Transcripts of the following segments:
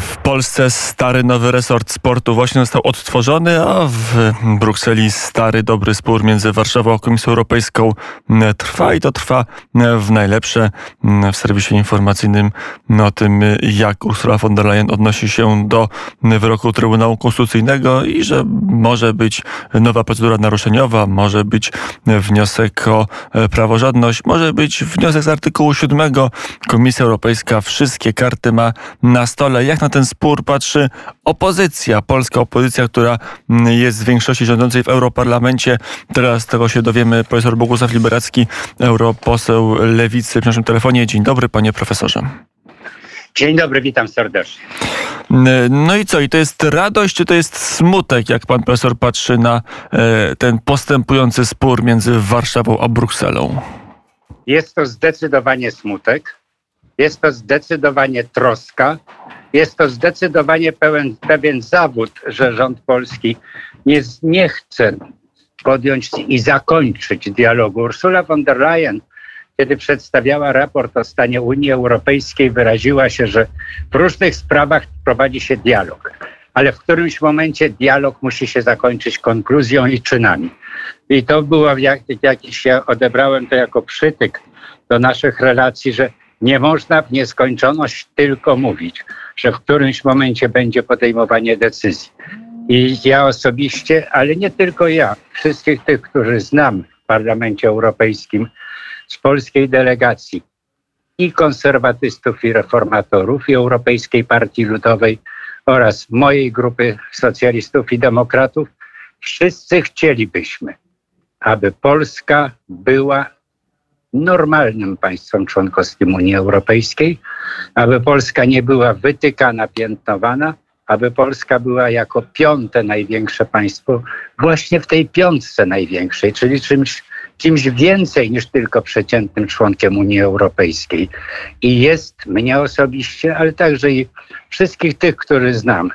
W Polsce stary nowy resort sportu właśnie został odtworzony, a w Brukseli stary dobry spór między Warszawą a Komisją Europejską trwa i to trwa w najlepsze w serwisie informacyjnym o tym, jak Ursula von der Leyen odnosi się do wyroku Trybunału Konstytucyjnego i że może być nowa procedura naruszeniowa, może być wniosek o praworządność, może być wniosek z artykułu 7. Komisja Europejska wszystkie karty ma na stole. Jak na ten spór patrzy opozycja, polska opozycja, która mm, jest w większości rządzącej w Europarlamencie. Teraz tego się dowiemy. Profesor Bogusław Liberacki, europoseł Lewicy w naszym telefonie. Dzień dobry, panie profesorze. Dzień dobry, witam serdecznie. No i co? I to jest radość, czy to jest smutek, jak pan profesor patrzy na e, ten postępujący spór między Warszawą a Brukselą? Jest to zdecydowanie smutek, jest to zdecydowanie troska, jest to zdecydowanie pełen, pewien zawód, że rząd polski nie, nie chce podjąć i zakończyć dialogu. Ursula von der Leyen, kiedy przedstawiała raport o stanie Unii Europejskiej, wyraziła się, że w różnych sprawach prowadzi się dialog, ale w którymś momencie dialog musi się zakończyć konkluzją i czynami. I to było jak, jakiś, ja odebrałem to jako przytyk do naszych relacji, że nie można w nieskończoność tylko mówić, że w którymś momencie będzie podejmowanie decyzji. I ja osobiście, ale nie tylko ja, wszystkich tych, którzy znam w Parlamencie Europejskim, z polskiej delegacji i konserwatystów, i reformatorów, i Europejskiej Partii Ludowej oraz mojej grupy socjalistów i demokratów, wszyscy chcielibyśmy, aby Polska była normalnym państwem członkowskim Unii Europejskiej, aby Polska nie była wytykana, piętnowana, aby Polska była jako piąte największe państwo właśnie w tej piątce największej, czyli czymś, więcej niż tylko przeciętnym członkiem Unii Europejskiej. I jest mnie osobiście, ale także i wszystkich tych, których znam,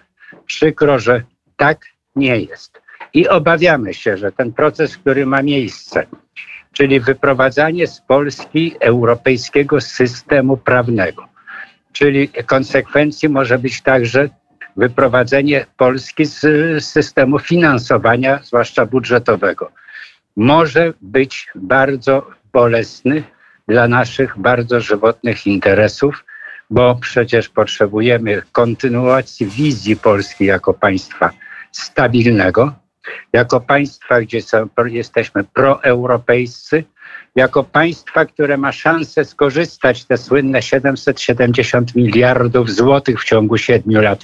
przykro, że tak nie jest. I obawiamy się, że ten proces, który ma miejsce, czyli wyprowadzanie z Polski europejskiego systemu prawnego. Czyli konsekwencji może być także wyprowadzenie Polski z systemu finansowania, zwłaszcza budżetowego. Może być bardzo bolesny dla naszych bardzo żywotnych interesów, bo przecież potrzebujemy kontynuacji wizji Polski jako państwa stabilnego, jako państwa, gdzie są, jesteśmy proeuropejscy, jako państwa, które ma szansę skorzystać te słynne 770 miliardów złotych w ciągu siedmiu lat.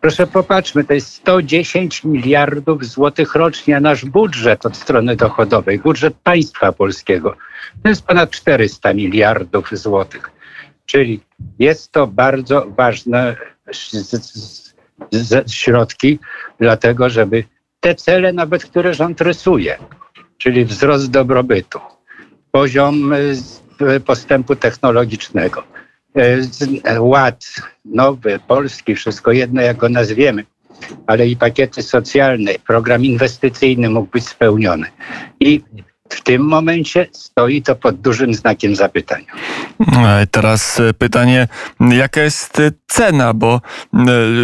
Proszę popatrzmy, to jest 110 miliardów złotych rocznie nasz budżet od strony dochodowej, budżet państwa polskiego. To jest ponad 400 miliardów złotych. Czyli jest to bardzo ważne środki, dlatego żeby te cele nawet, które rząd rysuje, czyli wzrost dobrobytu, poziom e, postępu technologicznego, e, ład nowy, polski, wszystko jedno jak go nazwiemy, ale i pakiety socjalne, program inwestycyjny mógł być spełniony. I w tym momencie stoi to pod dużym znakiem zapytania. E, teraz e, pytanie, jaka jest e, cena, bo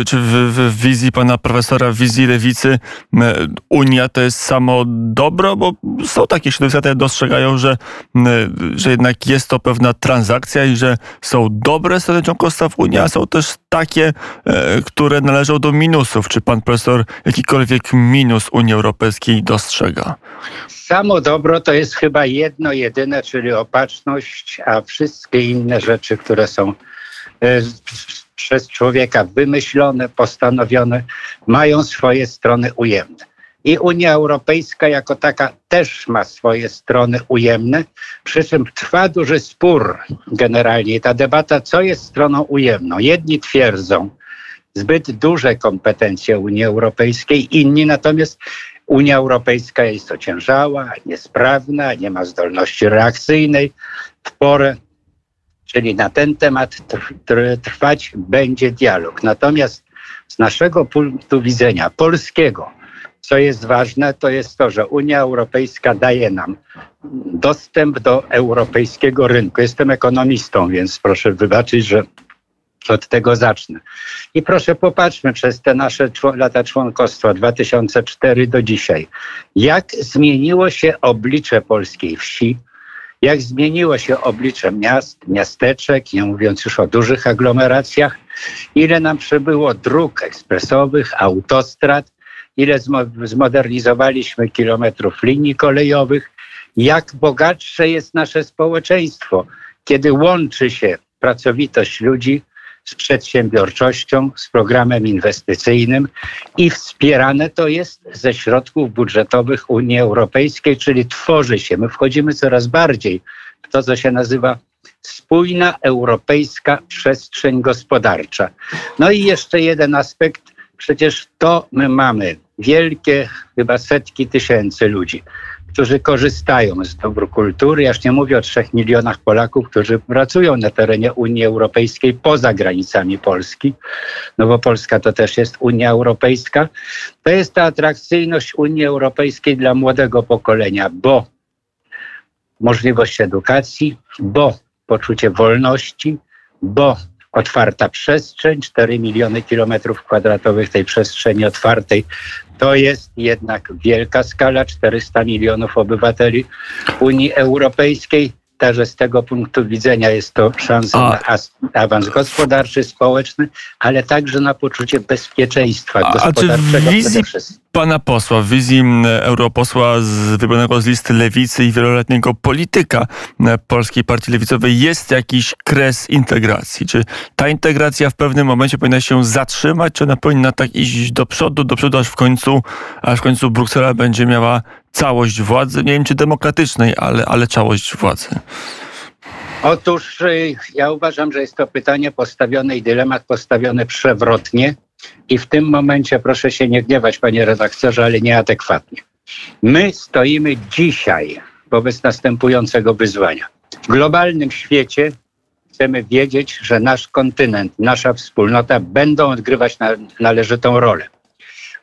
czy w, w, wizji pana profesora, w wizji lewicy Unia to jest samo dobro, bo są takie środowiska, które dostrzegają, że, że jednak jest to pewna transakcja i że są dobre strony członkostwa w Unii, a są też takie, które należą do minusów. Czy pan profesor jakikolwiek minus Unii Europejskiej dostrzega? Samo dobro to jest chyba jedno jedyne, czyli opatrzność, a wszystkie inne rzeczy, które są e, przez człowieka wymyślone, postanowione, mają swoje strony ujemne. I Unia Europejska jako taka też ma swoje strony ujemne, przy czym trwa duży spór generalnie. Ta debata, co jest stroną ujemną. Jedni twierdzą zbyt duże kompetencje Unii Europejskiej, inni natomiast Unia Europejska jest ociężała, niesprawna, nie ma zdolności reakcyjnej w porę. Czyli na ten temat trwać będzie dialog. Natomiast z naszego punktu widzenia polskiego, co jest ważne, to jest to, że Unia Europejska daje nam dostęp do europejskiego rynku. Jestem ekonomistą, więc proszę wybaczyć, że Od tego zacznę. I proszę popatrzmy przez te nasze lata członkostwa 2004 do dzisiaj. Jak zmieniło się oblicze polskiej wsi, jak zmieniło się oblicze miast, miasteczek, nie mówiąc już o dużych aglomeracjach, ile nam przybyło dróg ekspresowych, autostrad, ile zmodernizowaliśmy kilometrów linii kolejowych, jak bogatsze jest nasze społeczeństwo, kiedy łączy się pracowitość ludzi z przedsiębiorczością, z programem inwestycyjnym i wspierane to jest ze środków budżetowych Unii Europejskiej, czyli tworzy się, my wchodzimy coraz bardziej w to, co się nazywa spójna europejska przestrzeń gospodarcza. No i jeszcze jeden aspekt, przecież to my mamy. Wielkie, chyba setki tysięcy ludzi którzy korzystają z dóbr kultury. Ja już nie mówię o trzech milionach Polaków, którzy pracują na terenie Unii Europejskiej poza granicami Polski, no bo Polska to też jest Unia Europejska. To jest ta atrakcyjność Unii Europejskiej dla młodego pokolenia, bo możliwość edukacji, bo poczucie wolności, bo otwarta przestrzeń, 4 miliony kilometrów kwadratowych tej przestrzeni otwartej. To jest jednak wielka skala, 400 milionów obywateli Unii Europejskiej. Także z tego punktu widzenia jest to szansa A. na awans gospodarczy, społeczny, ale także na poczucie bezpieczeństwa A, gospodarczego. A czy wizji pana posła, w wizji europosła z, wybranego z listy lewicy i wieloletniego polityka Polskiej Partii Lewicowej jest jakiś kres integracji? Czy ta integracja w pewnym momencie powinna się zatrzymać, czy ona powinna tak iść do przodu, do przodu, aż w końcu, aż w końcu Bruksela będzie miała całość władzy, nie wiem czy demokratycznej, ale, ale całość władzy? Otóż y, ja uważam, że jest to pytanie postawione i dylemat postawiony przewrotnie i w tym momencie proszę się nie gniewać, panie redaktorze, ale nieadekwatnie. My stoimy dzisiaj wobec następującego wyzwania. W globalnym świecie chcemy wiedzieć, że nasz kontynent, nasza wspólnota będą odgrywać należytą rolę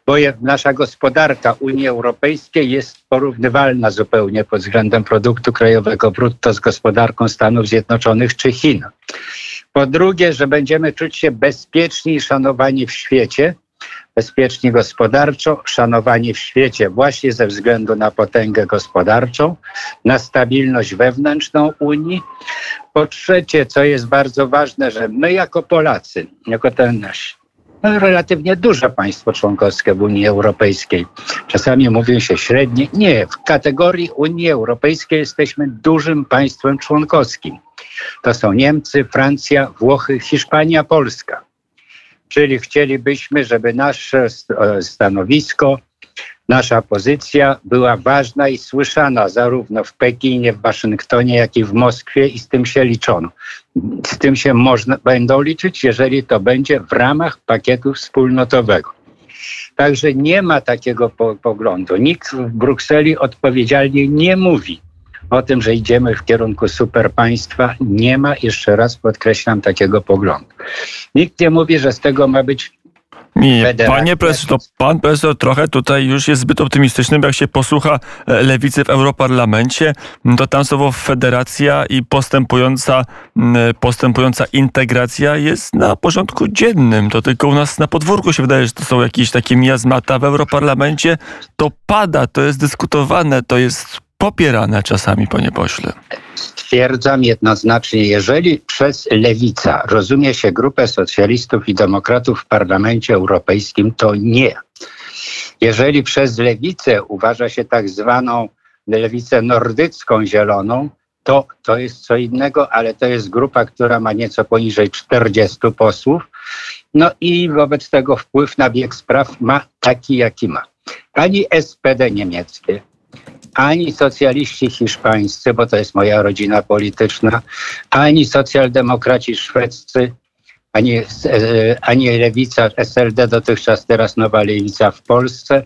bo nasza gospodarka Unii Europejskiej jest porównywalna zupełnie pod względem produktu krajowego brutto z gospodarką Stanów Zjednoczonych czy Chin. Po drugie, że będziemy czuć się bezpieczni i szanowani w świecie, bezpieczni gospodarczo, szanowani w świecie właśnie ze względu na potęgę gospodarczą, na stabilność wewnętrzną Unii. Po trzecie, co jest bardzo ważne, że my jako Polacy, jako ten nasz relatywnie duże państwo członkowskie w Unii Europejskiej. Czasami mówi się średnie. Nie, w kategorii Unii Europejskiej jesteśmy dużym państwem członkowskim. To są Niemcy, Francja, Włochy, Hiszpania, Polska. Czyli chcielibyśmy, żeby nasze stanowisko Nasza pozycja była ważna i słyszana zarówno w Pekinie, w Waszyngtonie, jak i w Moskwie i z tym się liczono. Z tym się można, będą liczyć, jeżeli to będzie w ramach pakietu wspólnotowego. Także nie ma takiego po poglądu. Nikt w Brukseli odpowiedzialnie nie mówi o tym, że idziemy w kierunku superpaństwa. Nie ma, jeszcze raz podkreślam, takiego poglądu. Nikt nie mówi, że z tego ma być nie, panie profesor, to pan profesor trochę tutaj już jest zbyt optymistyczny, bo jak się posłucha e, lewicy w Europarlamencie, to tam słowo federacja i postępująca, postępująca integracja jest na porządku dziennym. To tylko u nas na podwórku się wydaje, że to są jakieś takie miazmata. W Europarlamencie to pada, to jest dyskutowane, to jest popierane czasami, panie pośle. Stwierdzam jednoznacznie, jeżeli przez lewica rozumie się grupę socjalistów i demokratów w Parlamencie Europejskim, to nie. Jeżeli przez lewicę uważa się tak zwaną lewicę nordycką zieloną, to, to jest co innego, ale to jest grupa, która ma nieco poniżej 40 posłów. No i wobec tego wpływ na bieg spraw ma taki, jaki ma. Pani SPD niemieckie ani socjaliści hiszpańscy, bo to jest moja rodzina polityczna, ani socjaldemokraci szwedzcy, ani, e, ani lewica SLD, dotychczas teraz nowa lewica w Polsce,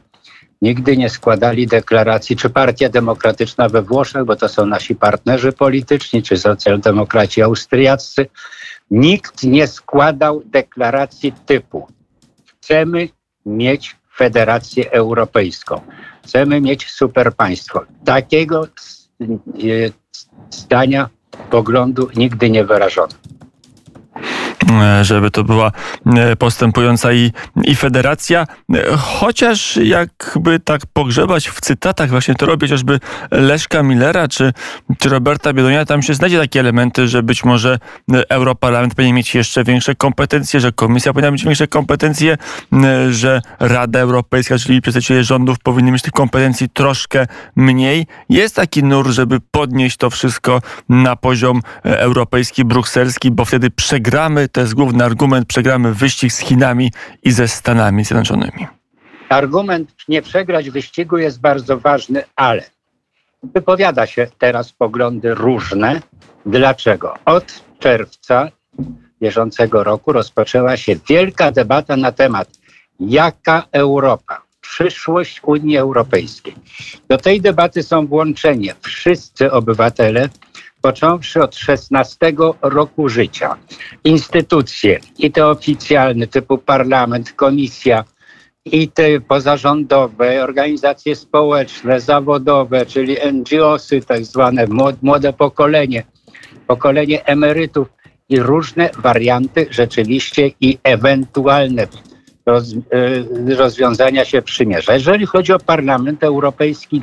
nigdy nie składali deklaracji, czy Partia Demokratyczna we Włoszech, bo to są nasi partnerzy polityczni, czy socjaldemokraci austriaccy, nikt nie składał deklaracji typu chcemy mieć Federację Europejską. Chcemy mieć superpaństwo. Takiego e, zdania, poglądu nigdy nie wyrażono. Żeby to była postępująca i, i federacja. Chociaż jakby tak pogrzebać w cytatach, właśnie to robi chociażby Leszka Millera czy, czy Roberta Biedonia, tam się znajdzie takie elementy, że być może Europarlament powinien mieć jeszcze większe kompetencje, że Komisja powinna mieć większe kompetencje, że Rada Europejska, czyli przedstawiciele rządów powinni mieć tych kompetencji troszkę mniej. Jest taki nur, żeby podnieść to wszystko na poziom europejski, brukselski, bo wtedy przegramy, to jest główny argument, przegramy wyścig z Chinami i ze Stanami Zjednoczonymi. Argument nie przegrać wyścigu jest bardzo ważny, ale wypowiada się teraz poglądy różne. Dlaczego? Od czerwca bieżącego roku rozpoczęła się wielka debata na temat, jaka Europa, przyszłość Unii Europejskiej. Do tej debaty są włączeni wszyscy obywatele, począwszy od 16 roku życia. Instytucje, i te oficjalne, typu parlament, komisja, i te pozarządowe, organizacje społeczne, zawodowe, czyli NGOsy, tak zwane młode pokolenie, pokolenie emerytów i różne warianty rzeczywiście i ewentualne y, rozwiązania się przymierza. Jeżeli chodzi o Parlament Europejski,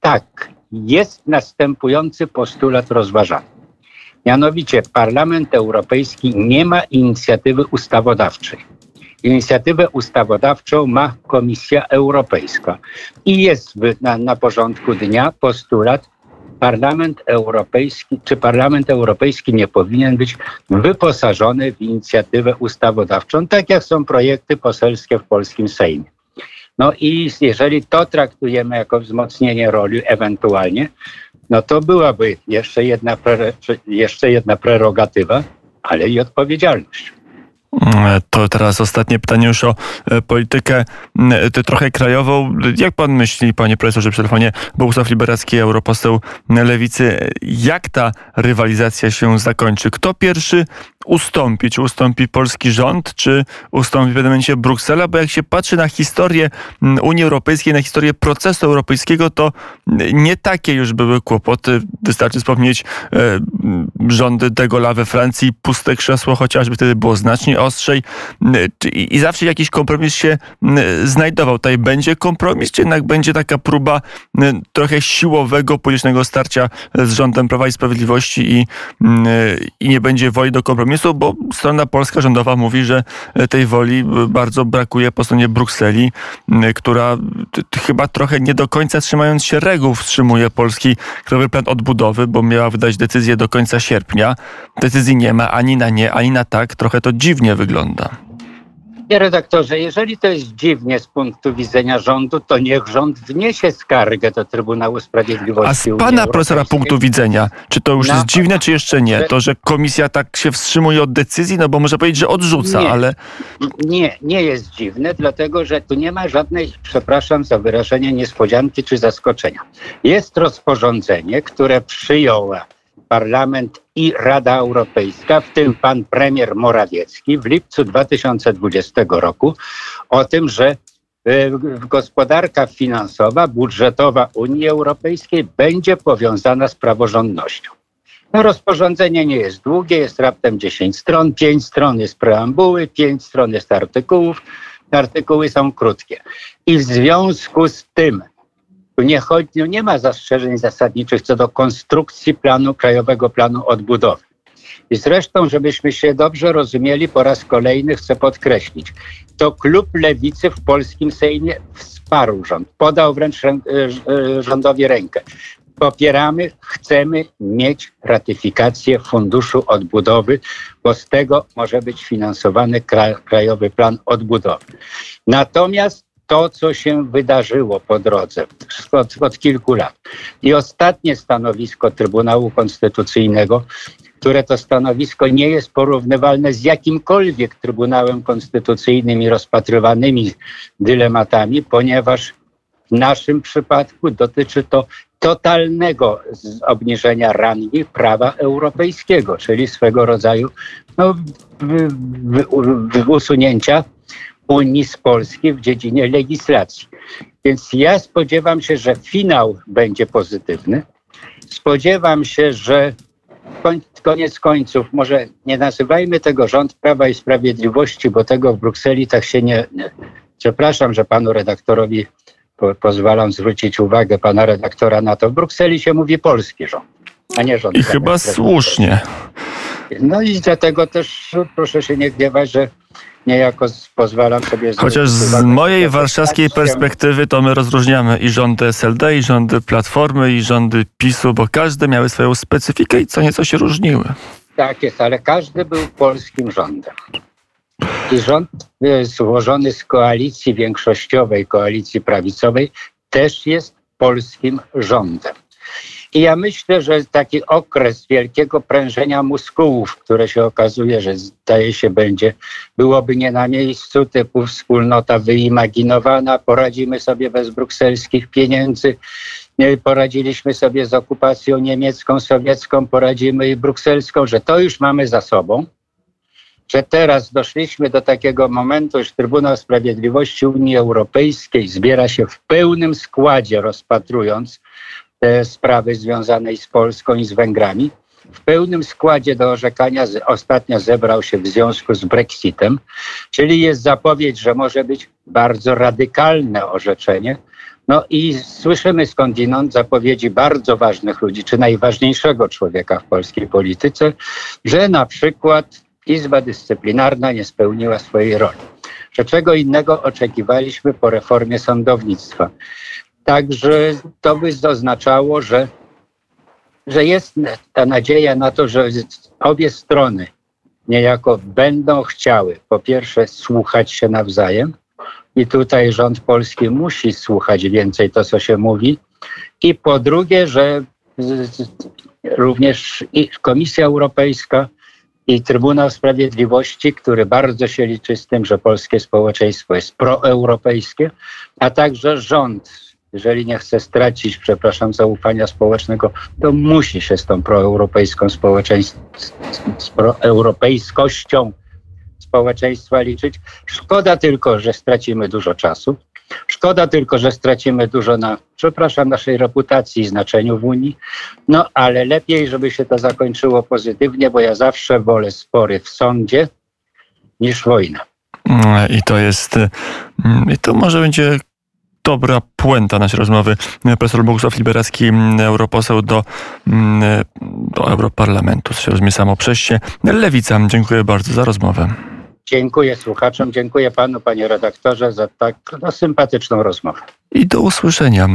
tak, jest następujący postulat rozważany. Mianowicie Parlament Europejski nie ma inicjatywy ustawodawczej. Inicjatywę ustawodawczą ma Komisja Europejska i jest na, na porządku dnia postulat Parlament Europejski, czy Parlament Europejski nie powinien być wyposażony w inicjatywę ustawodawczą, tak jak są projekty poselskie w polskim Sejmie. No i jeżeli to traktujemy jako wzmocnienie roli ewentualnie, no to byłaby jeszcze jedna, jeszcze jedna prerogatywa, ale i odpowiedzialność. To teraz ostatnie pytanie już o e, politykę trochę krajową. Jak pan myśli, panie profesorze, przy telefonie Bogusław Liberacki, europoseł Lewicy, jak ta rywalizacja się zakończy? Kto pierwszy ustąpi? Czy ustąpi polski rząd, czy ustąpi w pewnym momencie Bruksela? Bo jak się patrzy na historię Unii Europejskiej, na historię procesu europejskiego, to nie takie już były kłopoty. Wystarczy wspomnieć e, rządy de Gaulle'a we Francji, puste krzesło chociażby wtedy było znacznie ostrzej i, i zawsze jakiś kompromis się znajdował. Tutaj będzie kompromis, czy jednak będzie taka próba trochę siłowego politycznego starcia z rządem Prawa i Sprawiedliwości i, i nie będzie woli do kompromisu, bo strona polska rządowa mówi, że tej woli bardzo brakuje po stronie Brukseli, która chyba trochę nie do końca trzymając się reguł wstrzymuje polski Krajowy Plan Odbudowy, bo miała wydać decyzję do końca sierpnia. Decyzji nie ma ani na nie, ani na tak. Trochę to dziwnie wygląda. Panie redaktorze, jeżeli to jest dziwnie z punktu widzenia rządu, to niech rząd wniesie skargę do Trybunału Sprawiedliwości. A z pana profesora punktu widzenia, czy to już jest dziwne, czy jeszcze nie? To, że komisja tak się wstrzymuje od decyzji, no bo może powiedzieć, że odrzuca, nie, ale. Nie, nie jest dziwne, dlatego że tu nie ma żadnej, przepraszam za wyrażenie, niespodzianki czy zaskoczenia. Jest rozporządzenie, które przyjęła Parlament i Rada Europejska, w tym pan premier Morawiecki w lipcu 2020 roku o tym, że e, gospodarka finansowa, budżetowa Unii Europejskiej będzie powiązana z praworządnością. No, rozporządzenie nie jest długie, jest raptem 10 stron, 5 stron jest preambuły, 5 stron jest artykułów, artykuły są krótkie. I w związku z tym tu nie, chodzi, no nie ma zastrzeżeń zasadniczych co do konstrukcji planu, Krajowego Planu Odbudowy. I zresztą, żebyśmy się dobrze rozumieli, po raz kolejny chcę podkreślić, to klub lewicy w polskim Sejmie wsparł rząd, podał wręcz e, e, rządowi rękę. Popieramy, chcemy mieć ratyfikację Funduszu Odbudowy, bo z tego może być finansowany Krajowy Plan Odbudowy. Natomiast to, co się wydarzyło po drodze od, od kilku lat. I ostatnie stanowisko Trybunału Konstytucyjnego, które to stanowisko nie jest porównywalne z jakimkolwiek Trybunałem Konstytucyjnym i rozpatrywanymi dylematami, ponieważ w naszym przypadku dotyczy to totalnego obniżenia rangi prawa europejskiego, czyli swego rodzaju no, w, w, w usunięcia Unii z Polski w dziedzinie legislacji. Więc ja spodziewam się, że finał będzie pozytywny. Spodziewam się, że koniec końców, może nie nazywajmy tego rząd Prawa i Sprawiedliwości, bo tego w Brukseli tak się nie. nie. Przepraszam, że panu redaktorowi po, pozwalam zwrócić uwagę pana redaktora na to. W Brukseli się mówi polski rząd, a nie rząd. I chyba słusznie. No i dlatego też proszę się nie gniewać, że niejako pozwalam sobie Chociaż z mojej warszawskiej perspektywy to my rozróżniamy i rządy SLD, i rządy Platformy, i rządy PiSu, bo każde miały swoją specyfikę i co nieco się różniły. Tak jest, ale każdy był polskim rządem. I rząd e, złożony z koalicji większościowej, koalicji prawicowej, też jest polskim rządem. I ja myślę, że taki okres wielkiego prężenia muskułów, które się okazuje, że zdaje się będzie, byłoby nie na miejscu, typu wspólnota wyimaginowana, poradzimy sobie bez brukselskich pieniędzy, poradziliśmy sobie z okupacją niemiecką, sowiecką, poradzimy i brukselską, że to już mamy za sobą, że teraz doszliśmy do takiego momentu, że Trybunał Sprawiedliwości Unii Europejskiej zbiera się w pełnym składzie, rozpatrując sprawy związane z Polską i z Węgrami. W pełnym składzie do orzekania ostatnio zebrał się w związku z Brexitem, czyli jest zapowiedź, że może być bardzo radykalne orzeczenie, no i słyszymy skądinąd zapowiedzi bardzo ważnych ludzi, czy najważniejszego człowieka w polskiej polityce, że na przykład Izba Dyscyplinarna nie spełniła swojej roli. Że czego innego oczekiwaliśmy po reformie sądownictwa. Także to by oznaczało, że, że jest ta nadzieja na to, że obie strony niejako będą chciały po pierwsze słuchać się nawzajem, i tutaj rząd polski musi słuchać więcej to, co się mówi. I po drugie, że również Komisja Europejska i Trybunał Sprawiedliwości, który bardzo się liczy z tym, że polskie społeczeństwo jest proeuropejskie, a także rząd, jeżeli nie chce stracić, przepraszam, zaufania społecznego, to musi się z tą proeuropejską z proeuropejskością społeczeństwa liczyć. Szkoda tylko, że stracimy dużo czasu. Szkoda tylko, że stracimy dużo na, przepraszam, naszej reputacji i znaczeniu w Unii. No ale lepiej, żeby się to zakończyło pozytywnie, bo ja zawsze wolę spory w sądzie niż wojnę. Mm, I to jest, mm, i to może będzie dobra puenta naszej rozmowy. Profesor Bogusław Liberacki, mm, europoseł do, mm, do Europarlamentu, się rozumie samo przez się. Lewica, dziękuję bardzo za rozmowę. Dziękuję słuchaczom, dziękuję panu, panie redaktorze, za tak no, sympatyczną rozmowę. I do usłyszenia.